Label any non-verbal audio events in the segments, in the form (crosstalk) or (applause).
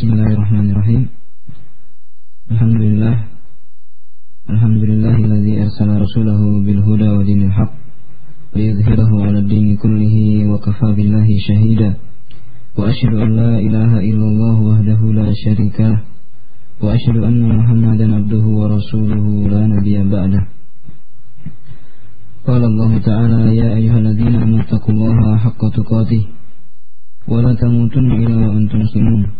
Bismillahirrahmanirrahim. Alhamdulillah. Alhamdulillahilladzi arsala rasulahu bil huda wa dinil haqq liyudhhirahu 'ala ad-din kullihi wa kafa billahi shahida. Wa asyhadu an la ilaha illallah wahdahu la syarika lah. Wa asyhadu anna Muhammadan abduhu wa rasuluhu la nabiyya ba'dah. قال الله تعالى يا أيها الذين آمنوا اتقوا الله حق تقاته ولا تموتن إلا وأنتم مسلمون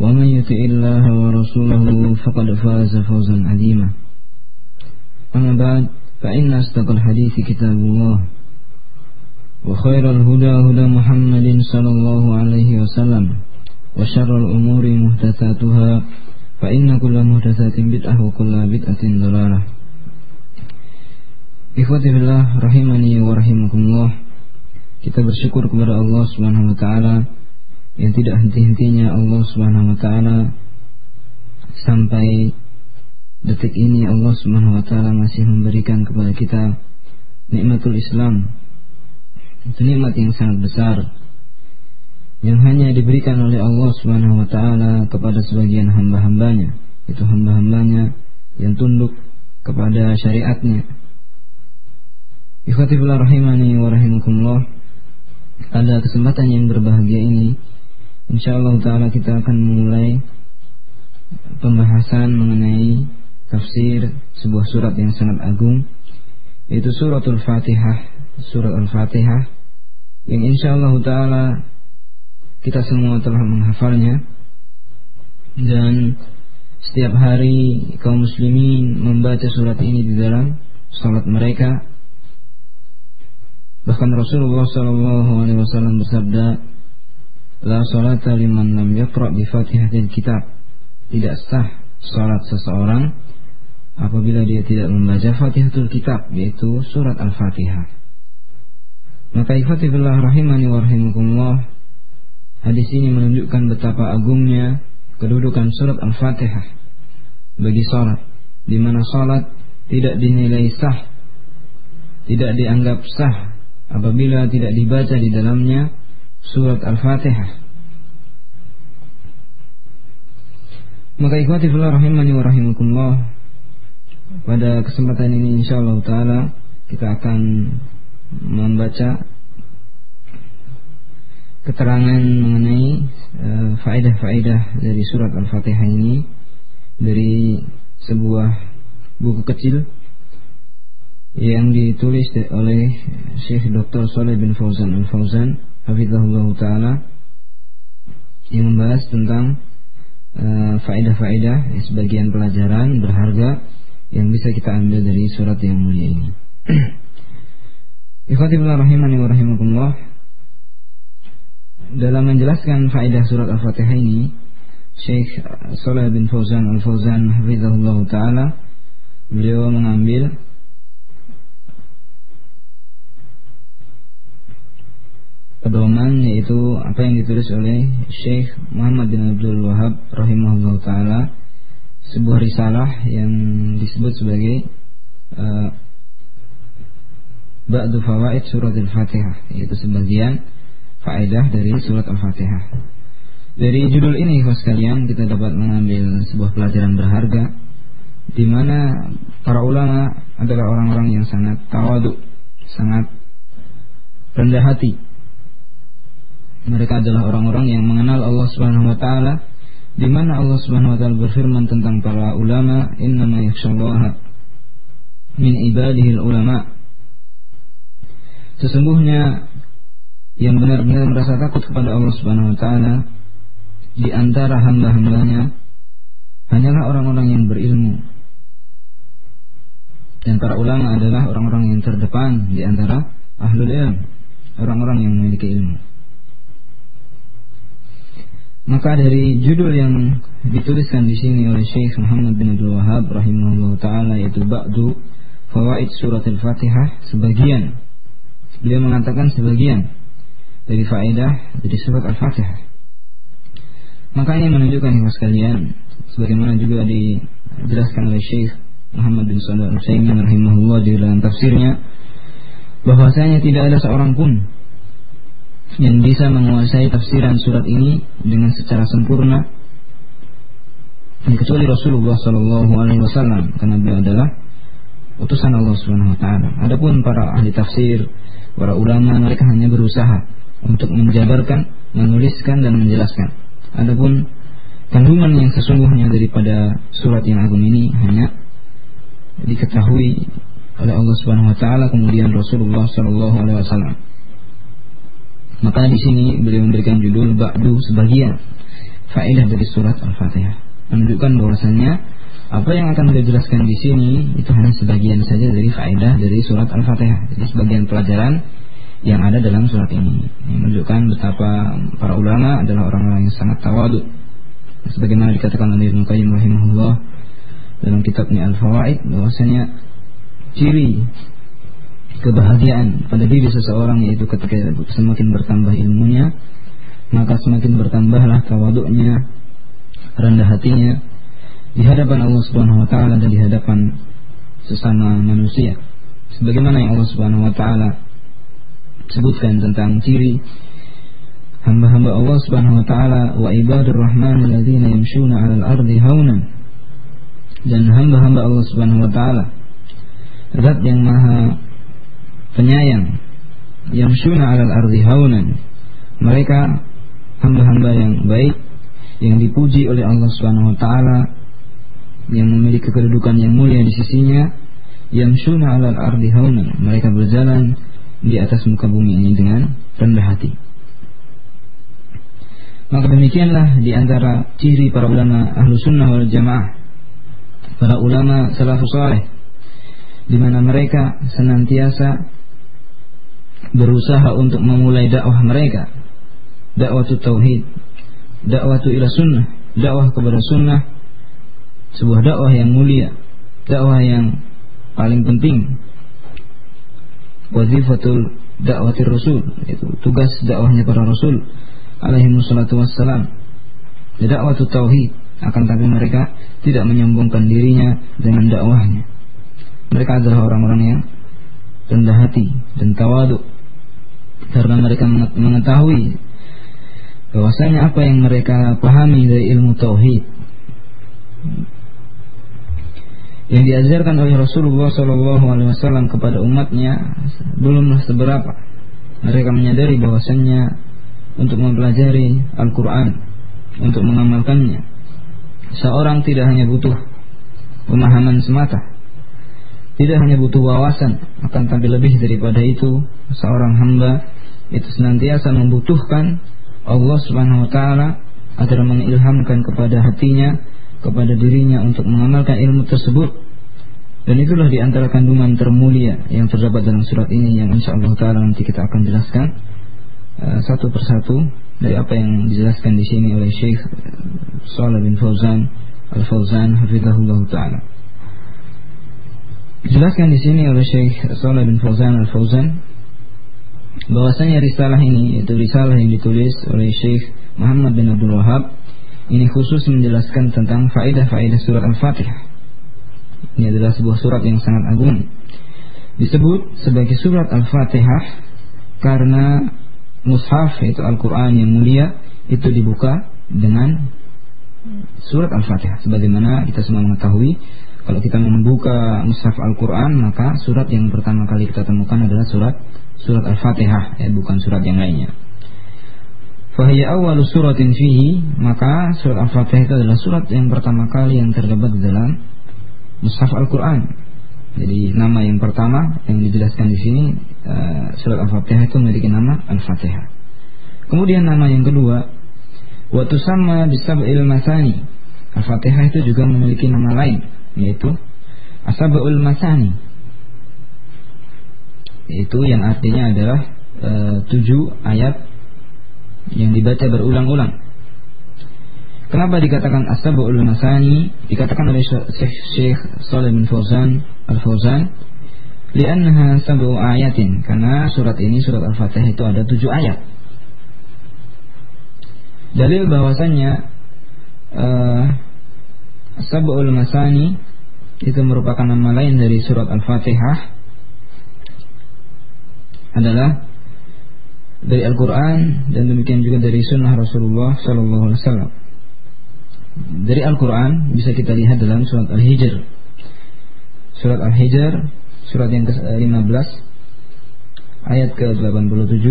ومن يطع الله ورسوله فقد فاز فوزا عظيما أما بعد فإن أصدق الحديث كتاب الله وخير الهدى هدى محمد صلى الله عليه وسلم وشر الأمور محدثاتها فإن كل محدثات بدعة وكل بدعة ضلالة Ikhwati billah rahimani wa rahimakumullah. Kita bersyukur kepada Allah Subhanahu wa taala yang tidak henti-hentinya Allah Subhanahu wa taala. Sampai detik ini Allah Subhanahu wa taala masih memberikan kepada kita nikmatul Islam. Itu nikmat yang sangat besar yang hanya diberikan oleh Allah Subhanahu wa taala kepada sebagian hamba-hambanya, itu hamba-hambanya yang tunduk kepada syariatnya. Ikhwatifullah rahimani wa rahimakumullah. Pada kesempatan yang berbahagia ini InsyaAllah ta'ala kita akan memulai Pembahasan mengenai Tafsir sebuah surat yang sangat agung Yaitu suratul fatihah. Surat al-fatihah Yang insyaAllah ta'ala Kita semua telah menghafalnya. Dan Setiap hari kaum muslimin Membaca surat ini di dalam Salat mereka. Bahkan Rasulullah Shallallahu Alaihi Wasallam bersabda, La salata liman lam yaqra bi Fatihatil Kitab. Tidak sah salat seseorang apabila dia tidak membaca Fatihatul Kitab, yaitu surat Al-Fatihah. Maka ikhwatifillah rahimani wa rahimakumullah Hadis ini menunjukkan betapa agungnya kedudukan surat Al-Fatihah bagi salat, di mana salat tidak dinilai sah, tidak dianggap sah apabila tidak dibaca di dalamnya surat Al-Fatihah. Maka ikhwati fillah rahimani wa rahimakumullah pada kesempatan ini insyaallah taala kita akan membaca keterangan mengenai uh, faedah-faedah dari surat Al-Fatihah ini dari sebuah buku kecil yang ditulis oleh Syekh Dr. Saleh bin Fauzan Al-Fauzan Hafizahullah Ta'ala yang membahas tentang uh, faedah-faedah sebagian pelajaran berharga yang bisa kita ambil dari surat yang mulia ini. (clears throat) Ikhwatifullah rahimani wa rahimakumullah Dalam menjelaskan faedah surat Al-Fatihah ini Syekh Saleh bin Fauzan Al-Fauzan Hafizahullah Ta'ala Beliau mengambil pedoman yaitu apa yang ditulis oleh Syekh Muhammad bin Abdul Wahab rahimahullah taala sebuah risalah yang disebut sebagai uh, Ba'du Fawaid Surat Al-Fatihah yaitu sebagian faedah dari surat Al-Fatihah. Dari judul ini kawan sekalian kita dapat mengambil sebuah pelajaran berharga di mana para ulama adalah orang-orang yang sangat tawadu, sangat rendah hati mereka adalah orang-orang yang mengenal Allah Subhanahu wa taala di mana Allah Subhanahu wa taala berfirman tentang para ulama innama yakhshallaha min ibadihi ulama. Sesungguhnya yang benar-benar merasa takut kepada Allah Subhanahu wa taala di antara hamba-hambanya hanyalah orang-orang yang berilmu. Dan para ulama adalah orang-orang yang terdepan di antara ahlul ilm orang-orang yang memiliki ilmu Maka dari judul yang dituliskan di sini oleh Syekh Muhammad bin Abdul Wahab rahimahullah taala yaitu Ba'du Fawaid Surat Al-Fatihah sebagian beliau mengatakan sebagian dari faedah dari surat Al-Fatihah. Maka ini menunjukkan kepada sekalian sebagaimana juga dijelaskan oleh Syekh Muhammad bin Shalih Al-Utsaimin rahimahullah di dalam tafsirnya bahwasanya tidak ada seorang pun yang bisa menguasai tafsiran surat ini dengan secara sempurna kecuali Rasulullah Shallallahu Alaihi Wasallam karena beliau adalah utusan Allah Subhanahu Wa Taala. Adapun para ahli tafsir, para ulama mereka hanya berusaha untuk menjabarkan, menuliskan dan menjelaskan. Adapun kandungan yang sesungguhnya daripada surat yang agung ini hanya diketahui oleh Allah Subhanahu Wa Taala kemudian Rasulullah Shallallahu Alaihi Wasallam. Maka di sini beliau memberikan judul Ba'du sebagian faedah dari surat Al-Fatihah. Menunjukkan bahwasanya apa yang akan beliau jelaskan di sini itu hanya sebagian saja dari faedah dari surat Al-Fatihah. Jadi sebagian pelajaran yang ada dalam surat ini. Ini menunjukkan betapa para ulama adalah orang-orang yang sangat tawadu. Sebagaimana dikatakan oleh Ibnu Qayyim rahimahullah dalam kitabnya Al-Fawaid bahwasanya ciri kebahagiaan pada diri seseorang yaitu ketika semakin bertambah ilmunya maka semakin bertambahlah tawaduknya rendah hatinya di hadapan Allah Subhanahu wa taala dan di hadapan sesama manusia. Sebagaimana yang Allah Subhanahu wa taala sebutkan tentang ciri hamba-hamba Allah Subhanahu wa taala wa ibadur rahman alladzina yamshuna 'alal ardi haunan dan hamba-hamba Allah Subhanahu wa taala zat yang maha penyayang. Yang syuna alal ardi haunan. Mereka hamba-hamba yang baik yang dipuji oleh Allah Subhanahu wa taala yang memiliki kedudukan yang mulia di sisinya. Yang syuna alal ardi haunan. Mereka berjalan di atas muka bumi ini dengan rendah hati. Maka demikianlah di antara ciri para ulama ahlu sunnah wal jamaah. Para ulama salafus saleh di mana mereka senantiasa berusaha untuk memulai dakwah mereka. Dakwah tauhid dakwah ila sunnah dakwah kepada sunnah. Sebuah dakwah yang mulia dakwah yang paling penting. Wazifatul dakwatir rasul itu tugas dakwahnya para rasul alaihi wassalatu wassalam. Dakwah tauhid akan tapi mereka tidak menyombongkan dirinya dengan dakwahnya. Mereka adalah orang-orang yang rendah hati dan tawadu karena mereka mengetahui bahwasanya apa yang mereka pahami dari ilmu tauhid yang diajarkan oleh Rasulullah Shallallahu Alaihi Wasallam kepada umatnya belumlah seberapa mereka menyadari bahwasanya untuk mempelajari Al-Quran untuk mengamalkannya seorang tidak hanya butuh pemahaman semata tidak hanya butuh wawasan, akan tapi lebih daripada itu, seorang hamba itu senantiasa membutuhkan Allah Subhanahu wa taala agar mengilhamkan kepada hatinya, kepada dirinya untuk mengamalkan ilmu tersebut. Dan itulah di antara kandungan termulia yang terdapat dalam surat ini yang insya Allah taala nanti kita akan jelaskan uh, satu persatu dari apa yang dijelaskan di sini oleh Syekh Shalih bin Fauzan Al-Fauzan hafizahullah taala. Dijelaskan di sini oleh Syekh Saleh bin Fauzan Al-Fauzan bahwasanya risalah ini itu risalah yang ditulis oleh Syekh Muhammad bin Abdul Wahab ini khusus menjelaskan tentang faedah-faedah surat Al-Fatihah. Ini adalah sebuah surat yang sangat agung. Disebut sebagai surat Al-Fatihah karena mushaf yaitu Al-Qur'an yang mulia itu dibuka dengan surat Al-Fatihah sebagaimana kita semua mengetahui kalau kita membuka mushaf Al-Quran maka surat yang pertama kali kita temukan adalah surat surat Al-Fatihah ya bukan surat yang lainnya. Fahiyya awalu suratin fihi maka surat Al-Fatihah itu adalah surat yang pertama kali yang terdapat di dalam mushaf Al-Quran. Jadi nama yang pertama yang dijelaskan di sini uh, surat Al-Fatihah itu memiliki nama Al-Fatihah. Kemudian nama yang kedua waktu sama bisab'il masani. Al-Fatihah itu juga memiliki nama lain yaitu Asabul Masani yaitu yang artinya adalah e, tujuh ayat yang dibaca berulang-ulang Kenapa dikatakan As-Sab'ul Masani? Dikatakan oleh Syekh Syekh Shalih bin Fauzan Al-Fauzan, "Li'annaha sab'u ayatin." Karena surat ini surat Al-Fatihah itu ada tujuh ayat. Dalil bahwasannya uh, Sab'ul Masani itu merupakan nama lain dari surat Al-Fatihah adalah dari Al-Quran dan demikian juga dari Sunnah Rasulullah Sallallahu Alaihi Wasallam dari Al-Quran bisa kita lihat dalam surat Al-Hijr. Surat Al-Hijr, surat yang ke-15, ayat ke-87.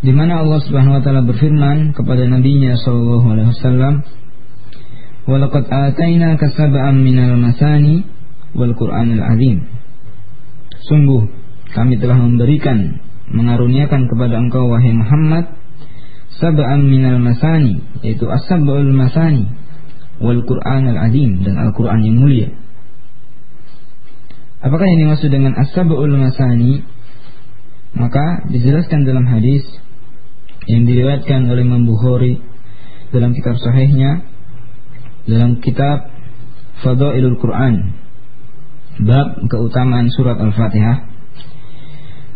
Di mana Allah Subhanahu wa taala berfirman kepada nabinya sallallahu alaihi wasallam, "Wa laqad atainaka sab'an minal masani wal Qur'anil azim." Sungguh kami telah memberikan mengaruniakan kepada engkau wahai Muhammad sab'an minal masani yaitu as-sab'ul masani wal Qur'an al-azim dan Al-Qur'an yang mulia. Apakah yang dimaksud dengan as-sab'ul masani? Maka dijelaskan dalam hadis yang diriwayatkan oleh Imam Bukhari dalam kitab sahihnya dalam kitab Fadailul Quran bab keutamaan surat Al-Fatihah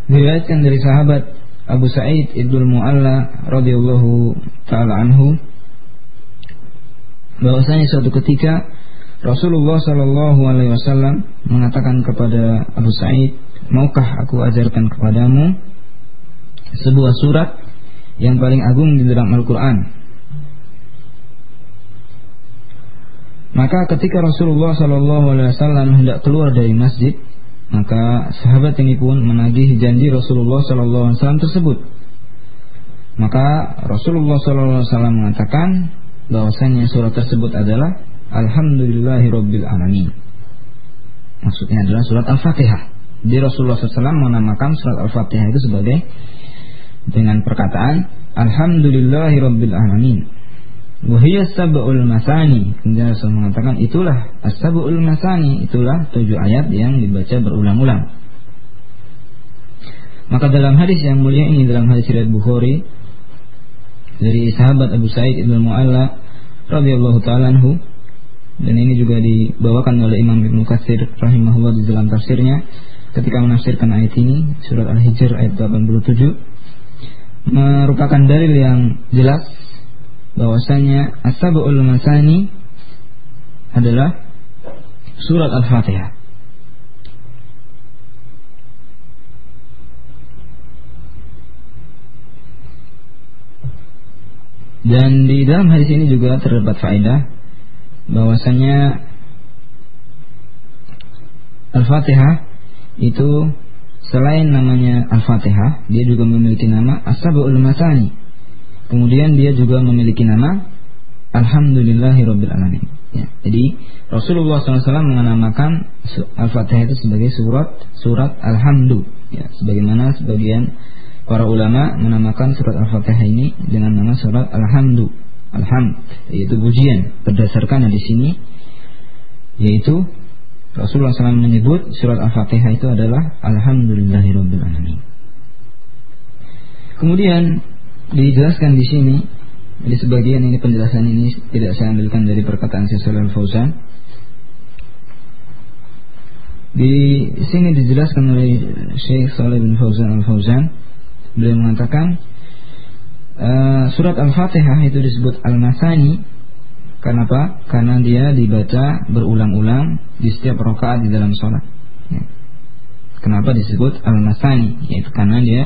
diriwayatkan dari sahabat Abu Sa'id Ibnu Mu'alla radhiyallahu taala anhu bahwasanya suatu ketika Rasulullah Shallallahu alaihi wasallam mengatakan kepada Abu Sa'id, "Maukah aku ajarkan kepadamu sebuah surat yang paling agung di dalam Al-Qur'an?" Maka ketika Rasulullah Shallallahu alaihi wasallam hendak keluar dari masjid, maka sahabat ini pun menagih janji Rasulullah Wasallam tersebut. Maka Rasulullah Wasallam mengatakan bahwasanya surat tersebut adalah Alhamdulillahirobbil alamin. Maksudnya adalah surat Al-Fatihah. Di Rasulullah SAW menamakan surat Al-Fatihah itu sebagai dengan perkataan Alhamdulillahirobbil alamin. Wahiyya sab'ul masani. Kemudian Rasul mengatakan itulah as-sab'ul masani, itulah tujuh ayat yang dibaca berulang-ulang. Maka dalam hadis yang mulia ini dalam hadis riwayat Bukhari dari sahabat Abu Sa'id Ibnu Mu'alla radhiyallahu taala dan ini juga dibawakan oleh Imam Ibnu Katsir rahimahullah di dalam tafsirnya ketika menafsirkan ayat ini surat Al-Hijr ayat 87 merupakan dalil yang jelas bahwasanya As-Sab'ul Masani adalah surat Al-Fatihah. Dan di dalam hadis ini juga terdapat faedah bahwasanya Al-Fatihah itu selain namanya Al-Fatihah, dia juga memiliki nama As-Sab'ul Masani Kemudian dia juga memiliki nama Alhamdulillahirabbil alamin. Ya, jadi Rasulullah SAW menamakan Al-Fatihah itu sebagai surat surat Alhamdu. Ya, sebagaimana sebagian para ulama menamakan surat Al-Fatihah ini dengan nama surat Alhamdu. Alhamd yaitu pujian berdasarkan di sini yaitu Rasulullah SAW menyebut surat Al-Fatihah itu adalah Alhamdulillahirabbil alamin. Kemudian dijelaskan di sini di sebagian ini penjelasan ini tidak saya ambilkan dari perkataan Syekh Al-Fauzan. Di sini dijelaskan oleh Syekh Saleh bin Fauzan Al-Fauzan beliau mengatakan uh, surat Al-Fatihah itu disebut Al-Masani Kenapa? Karena dia dibaca berulang-ulang di setiap rakaat di dalam sholat. Ya. Kenapa disebut Al-Masani? Yaitu karena dia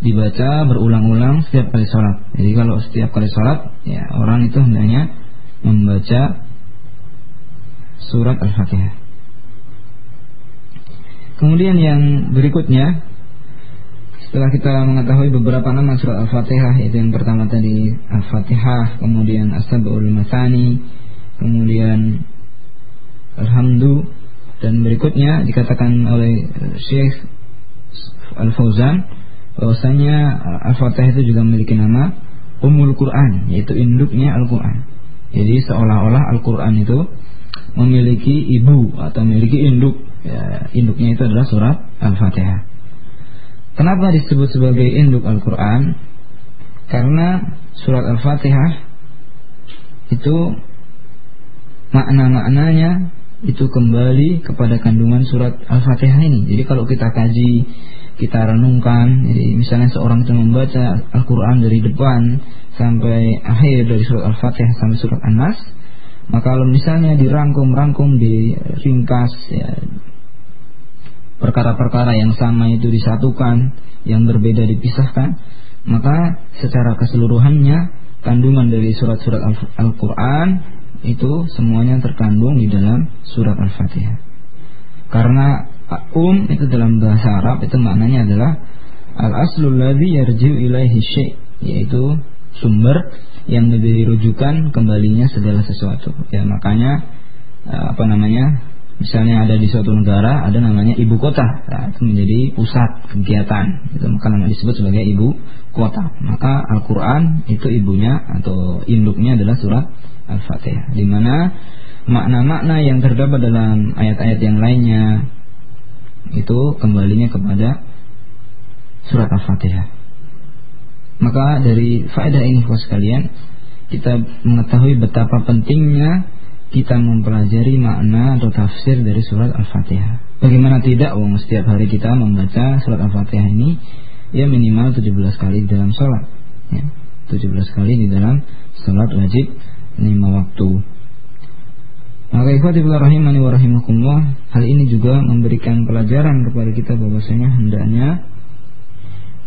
dibaca berulang-ulang setiap kali sholat. Jadi kalau setiap kali sholat, ya orang itu hendaknya membaca surat Al-Fatihah. Kemudian yang berikutnya, setelah kita mengetahui beberapa nama surat Al-Fatihah, itu yang pertama tadi Al-Fatihah, kemudian As-Sab'ul Masani, kemudian Alhamdu, dan berikutnya dikatakan oleh Syekh Al-Fauzan bahwasanya uh, Al-Fatihah itu juga memiliki nama Ummul Quran, yaitu induknya Al-Quran. Jadi seolah-olah Al-Quran itu memiliki ibu atau memiliki induk. Ya, induknya itu adalah surat Al-Fatihah. Kenapa disebut sebagai induk Al-Quran? Karena surat Al-Fatihah itu makna-maknanya itu kembali kepada kandungan surat Al-Fatihah ini. Jadi kalau kita kaji, kita renungkan, jadi misalnya seorang itu membaca Al-Quran dari depan sampai akhir dari surat Al-Fatihah sampai surat An-Nas, maka kalau misalnya dirangkum-rangkum, diringkas, ya, perkara-perkara yang sama itu disatukan, yang berbeda dipisahkan, maka secara keseluruhannya kandungan dari surat-surat Al-Quran itu semuanya terkandung di dalam surat Al-Fatihah. Karena um itu dalam bahasa Arab itu maknanya adalah al-aslul ladzi yarji'u ilaihi syai' yaitu sumber yang menjadi rujukan kembalinya segala sesuatu. Ya makanya eh, apa namanya? Misalnya ada di suatu negara ada namanya ibu kota, nah, itu menjadi pusat kegiatan. Itu maka namanya disebut sebagai ibu kota. Maka Al-Qur'an itu ibunya atau induknya adalah surat Al-Fatihah di mana makna-makna yang terdapat dalam ayat-ayat yang lainnya itu kembalinya kepada surat Al-Fatihah. Maka dari faedah ini kos sekalian kita mengetahui betapa pentingnya kita mempelajari makna atau tafsir dari surat Al-Fatihah. Bagaimana tidak, wong setiap hari kita membaca surat Al-Fatihah ini ya minimal 17 kali dalam sholat. Ya, 17 kali di dalam sholat wajib lima waktu. Maka ikhwatifillah rahimani wa rahimakumullah Hal ini juga memberikan pelajaran kepada kita bahwasanya hendaknya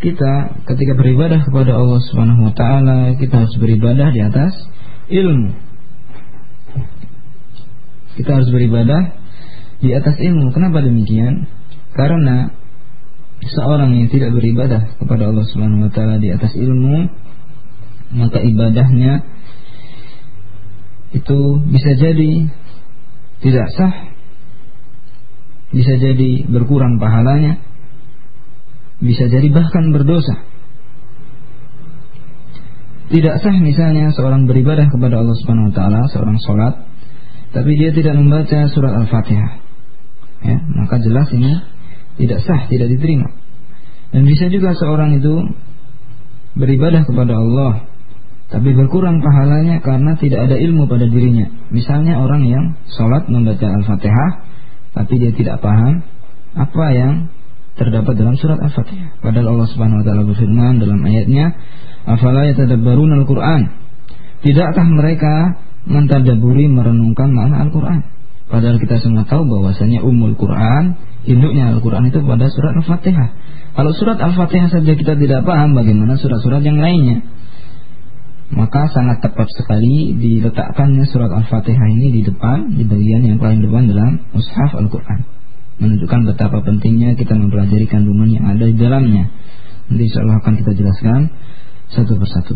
kita ketika beribadah kepada Allah Subhanahu wa taala kita harus beribadah di atas ilmu. Kita harus beribadah di atas ilmu. Kenapa demikian? Karena seorang yang tidak beribadah kepada Allah Subhanahu wa taala di atas ilmu maka ibadahnya itu bisa jadi tidak sah, bisa jadi berkurang pahalanya, bisa jadi bahkan berdosa. Tidak sah misalnya seorang beribadah kepada Allah Subhanahu wa taala, seorang sholat, tapi dia tidak membaca surat Al-Fatihah. Ya, maka jelas ini tidak sah, tidak diterima. Dan bisa juga seorang itu beribadah kepada Allah tapi berkurang pahalanya karena tidak ada ilmu pada dirinya. Misalnya orang yang sholat membaca Al-Fatihah, tapi dia tidak paham apa yang terdapat dalam surat Al-Fatihah. Padahal Allah Subhanahu wa taala berfirman dalam ayatnya, "Afala yatadabbarun Al-Qur'an?" Tidakkah mereka mentadaburi merenungkan makna Al-Qur'an? Padahal kita semua tahu bahwasanya umul Quran, induknya Al-Quran itu pada surat Al-Fatihah. Kalau surat Al-Fatihah saja kita tidak paham, bagaimana surat-surat yang lainnya? Maka sangat tepat sekali diletakkannya surat Al-Fatihah ini di depan, di bagian yang paling depan dalam mushaf Al-Quran. Menunjukkan betapa pentingnya kita mempelajari kandungan yang ada di dalamnya. Nanti insya Allah akan kita jelaskan satu persatu.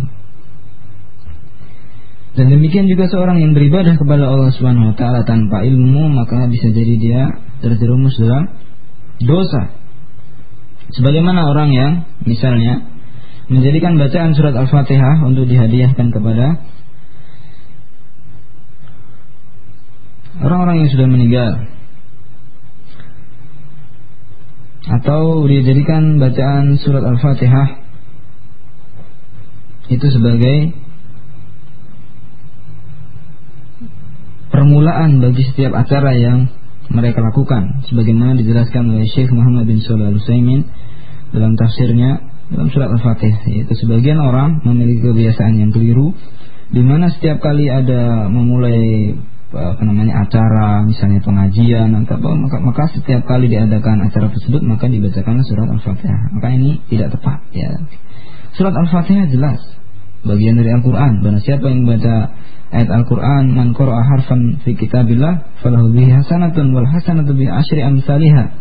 Dan demikian juga seorang yang beribadah kepada Allah Subhanahu wa taala tanpa ilmu maka bisa jadi dia terjerumus dalam dosa. Sebagaimana orang yang misalnya menjadikan bacaan surat Al-Fatihah untuk dihadiahkan kepada orang-orang yang sudah meninggal. Atau dia jadikan bacaan surat Al-Fatihah itu sebagai permulaan bagi setiap acara yang mereka lakukan. Sebagaimana dijelaskan oleh Syekh Muhammad bin Shalih Al-Utsaimin dalam tafsirnya dalam surat Al-Fatihah yaitu sebagian orang memiliki kebiasaan yang keliru di mana setiap kali ada memulai apa namanya acara misalnya pengajian atau maka, maka setiap kali diadakan acara tersebut maka dibacakan surat Al-Fatihah maka ini tidak tepat ya. Surat Al-Fatihah jelas bagian dari Al-Quran. Barang siapa yang baca ayat Al-Quran man qara'a harfan fi kitabillah falahu bihi hasanatun wal hasanatu bi asyri amsalihah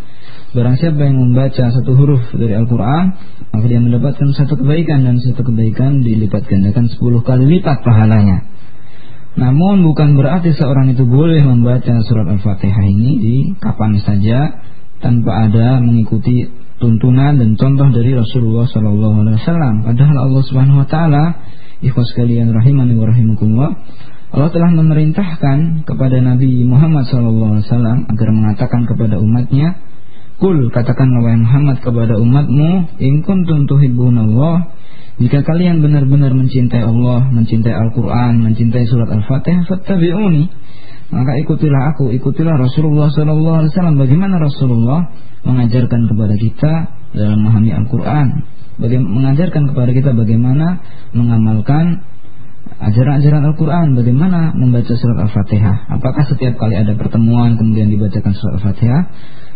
Barang siapa yang membaca satu huruf dari Al-Quran Maka dia mendapatkan satu kebaikan Dan satu kebaikan dilipat gandakan sepuluh kali lipat pahalanya. Namun bukan berarti seorang itu boleh membaca surat Al-Fatihah ini Di kapan saja Tanpa ada mengikuti tuntunan dan contoh dari Rasulullah SAW Padahal Allah Subhanahu Wa Taala Ikhwas kalian rahimani wa Allah telah memerintahkan kepada Nabi Muhammad SAW agar mengatakan kepada umatnya Kul katakan wahai Muhammad kepada umatmu, in kuntum tuhibbunallah, jika kalian benar-benar mencintai Allah, mencintai Al-Qur'an, mencintai surat Al-Fatihah, fattabi'uni. Maka ikutilah aku, ikutilah Rasulullah sallallahu alaihi wasallam. Bagaimana Rasulullah mengajarkan kepada kita dalam memahami Al-Qur'an, mengajarkan kepada kita bagaimana mengamalkan ajaran-ajaran Al-Quran? Bagaimana membaca surat Al-Fatihah? Apakah setiap kali ada pertemuan kemudian dibacakan surat Al-Fatihah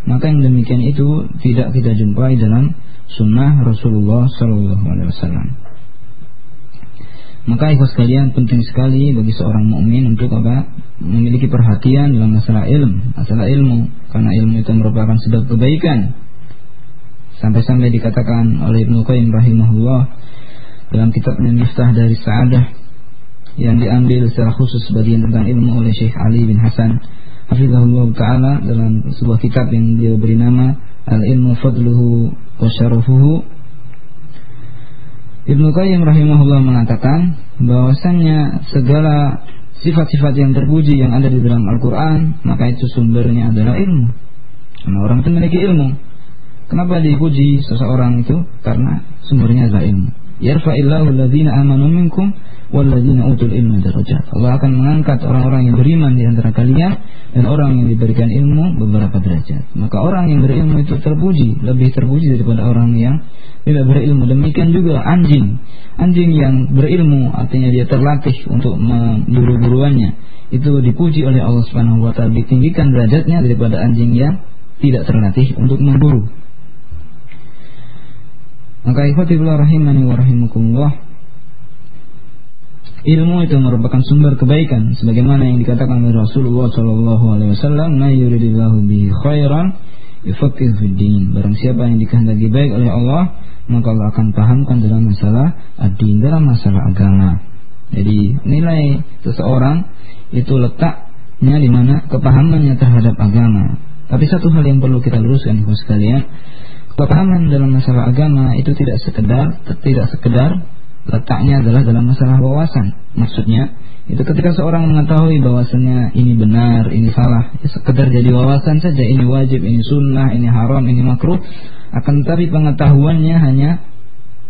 maka yang demikian itu tidak kita jumpai dalam sunnah Rasulullah Sallallahu Alaihi Wasallam. Maka ikhwas sekalian penting sekali bagi seorang mukmin untuk apa? Memiliki perhatian dalam masalah ilmu masalah ilmu karena ilmu itu merupakan sebab kebaikan. Sampai-sampai dikatakan oleh Ibnu Qayyim rahimahullah dalam kitabnya Miftah dari Sa'adah yang diambil secara khusus bagian tentang ilmu oleh Syekh Ali bin Hasan Hafizahullah Ta'ala dalam sebuah kitab yang dia beri nama Al-Ilmu Fadluhu wa Syarafuhu Ibnu Qayyim rahimahullah mengatakan bahwasannya segala sifat-sifat yang terpuji yang ada di dalam Al-Quran maka itu sumbernya adalah ilmu karena orang itu memiliki ilmu Kenapa dipuji seseorang itu? Karena sumbernya adalah ilmu. Yarfa'illahu alladhina amanu minkum utul ilma darajat. Allah akan mengangkat orang-orang yang beriman di antara kalian dan orang yang diberikan ilmu beberapa derajat. Maka orang yang berilmu itu terpuji, lebih terpuji daripada orang yang tidak berilmu. Demikian juga anjing. Anjing yang berilmu artinya dia terlatih untuk memburu buruannya. Itu dipuji oleh Allah Subhanahu wa taala, ditinggikan derajatnya daripada anjing yang tidak terlatih untuk memburu. Maka ikhwatillah rahimani wa rahimakumullah Ilmu itu merupakan sumber kebaikan sebagaimana yang dikatakan oleh Rasulullah sallallahu alaihi wasallam, "May yuridillahu bihi khairan yufaqqih fid din." Barang siapa yang dikehendaki baik oleh Allah, maka Allah akan pahamkan dalam masalah ad-din, dalam masalah agama. Jadi, nilai seseorang itu letaknya di mana kepahamannya terhadap agama. Tapi satu hal yang perlu kita luruskan Ibu sekalian, Kepahaman dalam masalah agama itu tidak sekedar tidak sekedar letaknya adalah dalam masalah wawasan. Maksudnya itu ketika seorang mengetahui bahwasannya ini benar, ini salah, ya sekedar jadi wawasan saja, ini wajib, ini sunnah, ini haram, ini makruh, akan tetapi pengetahuannya hanya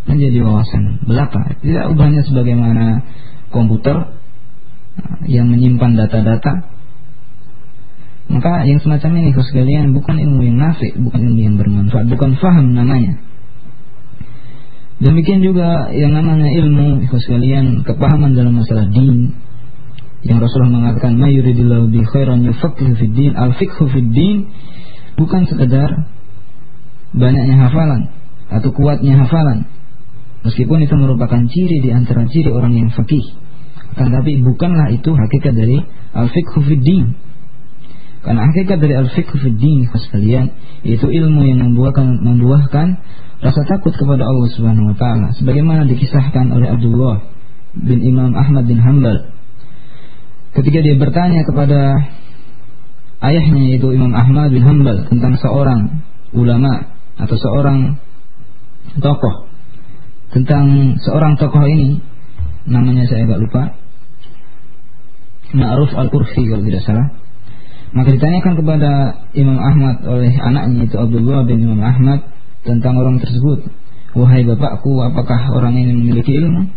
menjadi wawasan belaka. Tidak ubahnya sebagaimana komputer yang menyimpan data-data maka yang semacam ini sekalian bukan ilmu yang nafik, bukan ilmu yang bermanfaat, bukan faham namanya. Demikian juga yang namanya ilmu sekalian kepahaman dalam masalah din yang Rasulullah mengatakan mayuridillahu bi khairan yufaqihu fid din. Al fiqhu fid din bukan sekedar banyaknya hafalan atau kuatnya hafalan. Meskipun itu merupakan ciri di antara ciri orang yang fakih tetapi bukanlah itu hakikat dari al fiqhu fid din karena hakikat dari al-fiqh fi din sekalian itu ilmu yang membuahkan membuahkan rasa takut kepada Allah Subhanahu wa taala. Sebagaimana dikisahkan oleh Abdullah bin Imam Ahmad bin Hanbal. Ketika dia bertanya kepada ayahnya yaitu Imam Ahmad bin Hanbal tentang seorang ulama atau seorang tokoh. Tentang seorang tokoh ini namanya saya agak lupa. Ma'ruf Al-Qurfi kalau tidak salah maka ditanyakan kepada Imam Ahmad oleh anaknya itu Abdullah bin Imam Ahmad tentang orang tersebut. Wahai bapakku, apakah orang ini memiliki ilmu?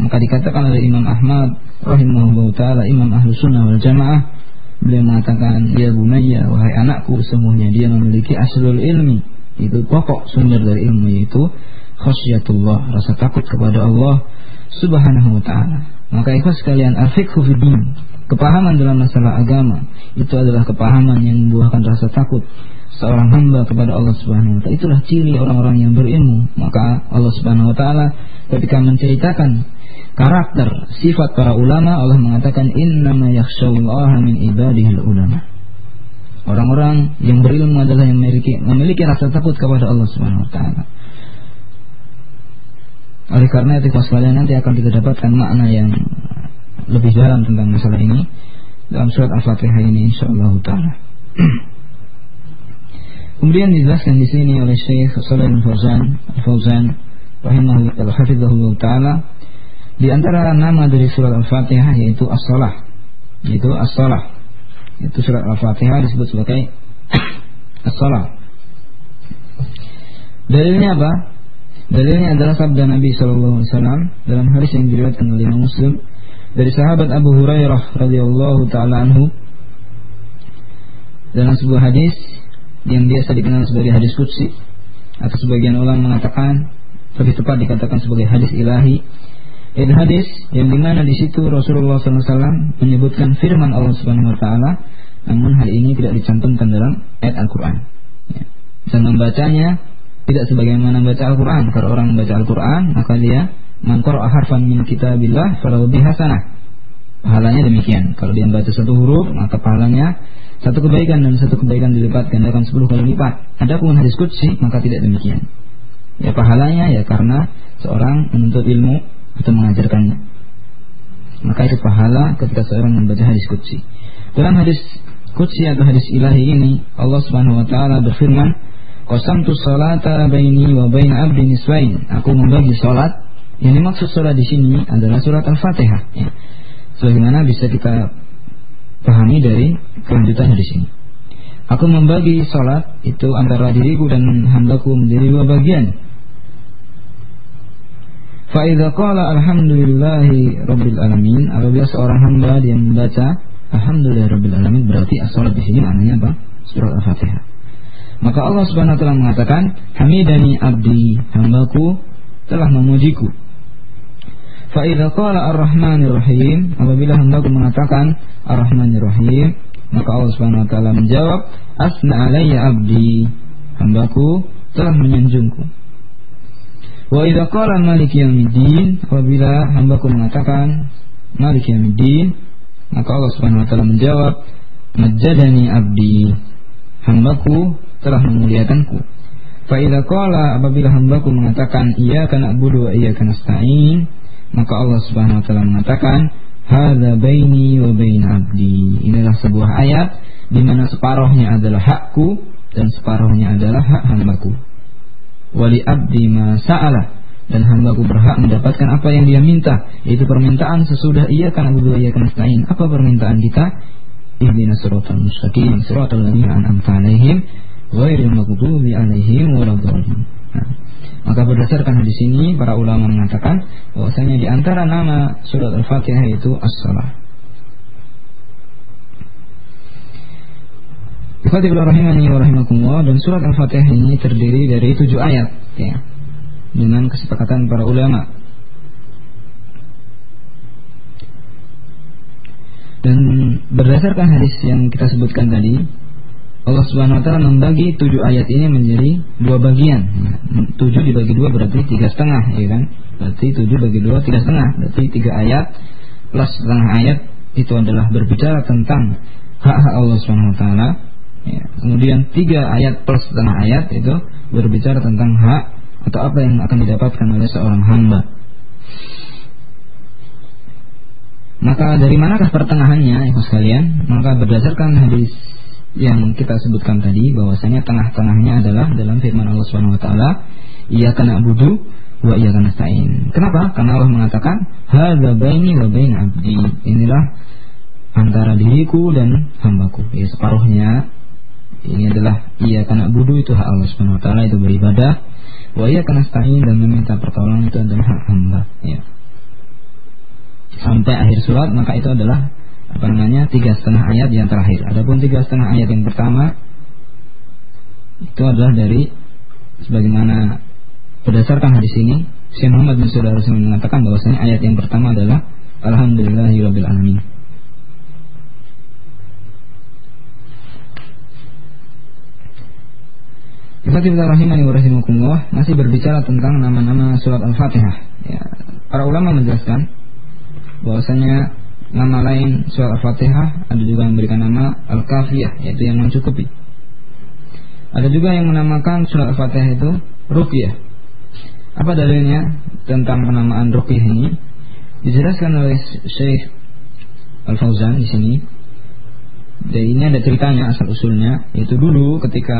Maka dikatakan oleh Imam Ahmad rahimahullah taala Imam Ahlu Sunnah wal Jamaah beliau mengatakan ya bunaya wahai anakku semuanya dia memiliki aslul ilmi itu pokok sumber dari ilmu yaitu khasyatullah rasa takut kepada Allah subhanahu wa taala maka ikhlas sekalian afikhu fiddin Kepahaman dalam masalah agama itu adalah kepahaman yang membuahkan rasa takut seorang hamba kepada Allah Subhanahu wa taala. Itulah ciri orang-orang yang berilmu. Maka Allah Subhanahu wa taala ketika menceritakan karakter sifat para ulama Allah mengatakan innama yakhsyallaha min ibadihil ulama. Orang-orang yang berilmu adalah yang memiliki memiliki rasa takut kepada Allah Subhanahu wa taala. Oleh karena itu sekalian nanti akan kita dapatkan makna yang lebih dalam tentang masalah ini dalam surat Al-Fatihah ini insyaallah taala. Kemudian dijelaskan di sini oleh Syekh Shalih Al-Fauzan, Al-Fauzan rahimahullah taala di antara nama dari surat Al-Fatihah yaitu As-Salah. Yaitu As-Salah. Itu surat Al-Fatihah disebut sebagai (coughs) As-Salah. Dalilnya apa? Dalilnya adalah sabda Nabi Shallallahu Alaihi Wasallam dalam hadis yang diriwayatkan oleh Muslim dari sahabat Abu Hurairah radhiyallahu taala anhu dalam sebuah hadis yang biasa dikenal sebagai hadis kutsi atau sebagian ulama mengatakan lebih tepat dikatakan sebagai hadis ilahi ini hadis yang di mana di situ Rasulullah SAW menyebutkan firman Allah Subhanahu Wa Taala, namun hal ini tidak dicantumkan dalam ayat Al-Quran. Ya. Dan membacanya tidak sebagaimana membaca Al-Quran. Kalau orang membaca Al-Quran, maka dia mangkor harfan min kitabillah falau hasanah. Pahalanya demikian. Kalau dia membaca satu huruf, maka pahalanya satu kebaikan dan satu kebaikan dilipat gandakan sepuluh kali lipat. Adapun hadis kutsi, maka tidak demikian. Ya pahalanya ya karena seorang menuntut ilmu atau mengajarkannya. Maka itu pahala ketika seorang membaca hadis kutsi. Dalam hadis kutsi atau hadis ilahi ini Allah Subhanahu wa taala berfirman, "Qasamtu salata baini wa bain 'abdi niswain." Aku membagi salat. Yang dimaksud salat di sini adalah surat Al-Fatihah ya. Sebagaimana bisa kita pahami dari kelanjutan hadis ini. Aku membagi salat itu antara diriku dan hambaku menjadi dua bagian. Fa'idha qala alhamdulillahi rabbil alamin Apabila seorang hamba dia membaca Alhamdulillah rabbil alamin Berarti as-salat di sini maknanya apa? Surat Al-Fatihah Maka Allah subhanahu wa ta'ala mengatakan Hamidani abdi Hambaku telah memujiku Fa'idha qala ar-Rahmanir Rahim Apabila hambaku mengatakan Ar-Rahmanir Rahim Maka Allah subhanahu wa ta'ala menjawab Asna alayya abdi. Hambaku telah menyanjungku. Wa idza qala Malik Yaumiddin apabila hambaku mengatakan Malik Yaumiddin maka Allah Subhanahu wa taala menjawab Majjadani abdi. Hambaku telah memuliakanku. Fa idza qala apabila hambaku mengatakan iyyaka na'budu wa iyyaka nasta'in maka Allah Subhanahu wa taala mengatakan hadza baini wa bain abdi. Inilah sebuah ayat di mana separuhnya adalah hakku dan separuhnya adalah hak hambaku. Wali abdi ma sa'alah dan hambaku berhak mendapatkan apa yang dia minta yaitu permintaan sesudah ia karena berdua ia stain apa permintaan kita? Ihdinas siratal mustaqim. Siratal ladzina an'amta 'alaihim ghairil maghdubi 'alaihim waladdallin nah, maka berdasarkan hadis ini para ulama mengatakan bahwasanya di antara nama surat Al-Fatihah itu as-salah dan surat Al-Fatihah ini terdiri dari tujuh ayat ya, dengan kesepakatan para ulama. Dan berdasarkan hadis yang kita sebutkan tadi, Allah Subhanahu Wa Taala membagi tujuh ayat ini menjadi dua bagian. Tujuh dibagi dua berarti tiga setengah, ya kan? Berarti tujuh bagi dua tiga setengah, berarti tiga ayat plus setengah ayat itu adalah berbicara tentang hak-hak Allah Subhanahu Wa Taala Ya. Kemudian tiga ayat plus setengah ayat itu berbicara tentang hak atau apa yang akan didapatkan oleh seorang hamba. Maka dari manakah pertengahannya, ibu sekalian? Maka berdasarkan hadis yang kita sebutkan tadi, bahwasanya tengah-tengahnya adalah dalam firman Allah Subhanahu Wa Taala, ia kena budu wa ia kena stain. Kenapa? Karena Allah mengatakan, hadza baini wa bain abdi. Inilah antara diriku dan hambaku. Ya separuhnya ini adalah ia karena budu itu hak Allah Subhanahu wa taala itu beribadah. Wa ia karena stain dan meminta pertolongan itu adalah hak hamba, ya. Sampai akhir surat maka itu adalah apa namanya tiga setengah ayat yang terakhir. Adapun tiga setengah ayat yang pertama itu adalah dari sebagaimana berdasarkan hadis ini Syekh Muhammad bin Saudara mengatakan bahwasanya ayat yang pertama adalah Alhamdulillahirabbil alamin. Ikhwatifillah rahimani masih berbicara tentang nama-nama surat Al-Fatihah. Ya, para ulama menjelaskan bahwasanya nama lain surat Al-Fatihah ada juga yang memberikan nama Al-Kafiyah yaitu yang mencukupi. Ada juga yang menamakan surat Al-Fatihah itu Ruqyah. Apa dalilnya tentang penamaan Ruqyah ini? Dijelaskan oleh Syekh Al-Fauzan di sini dan ini ada ceritanya asal usulnya yaitu dulu ketika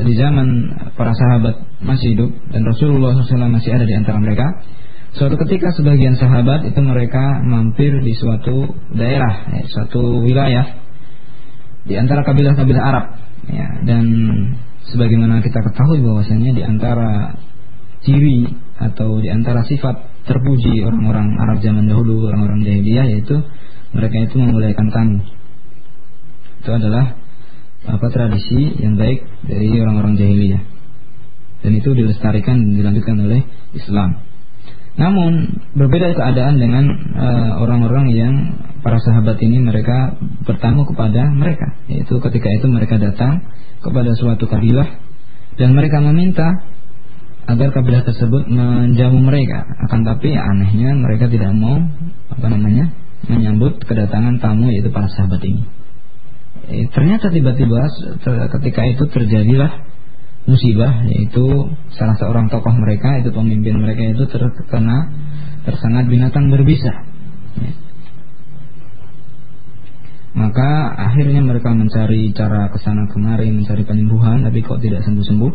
di zaman para sahabat masih hidup dan Rasulullah SAW masih ada di antara mereka suatu ketika sebagian sahabat itu mereka mampir di suatu daerah ya, suatu wilayah di antara kabilah-kabilah Arab ya, dan sebagaimana kita ketahui bahwasanya di antara ciri atau di antara sifat terpuji orang-orang Arab zaman dahulu, orang-orang jahiliyah yaitu mereka itu memuliakan tamu. Itu adalah apa tradisi yang baik dari orang-orang jahiliyah. Dan itu dilestarikan dan dilanjutkan oleh Islam. Namun berbeda keadaan dengan eh, orang-orang uh, yang para sahabat ini mereka bertamu kepada mereka, yaitu ketika itu mereka datang kepada suatu kabilah dan mereka meminta agar kabilah tersebut menjamu mereka. Akan tapi anehnya mereka tidak mau apa namanya menyambut kedatangan tamu yaitu para sahabat ini. Eh, ternyata tiba-tiba ketika itu terjadilah musibah yaitu salah seorang tokoh mereka itu pemimpin mereka itu terkena tersengat binatang berbisa. Maka akhirnya mereka mencari cara ke sana kemari mencari penyembuhan tapi kok tidak sembuh-sembuh.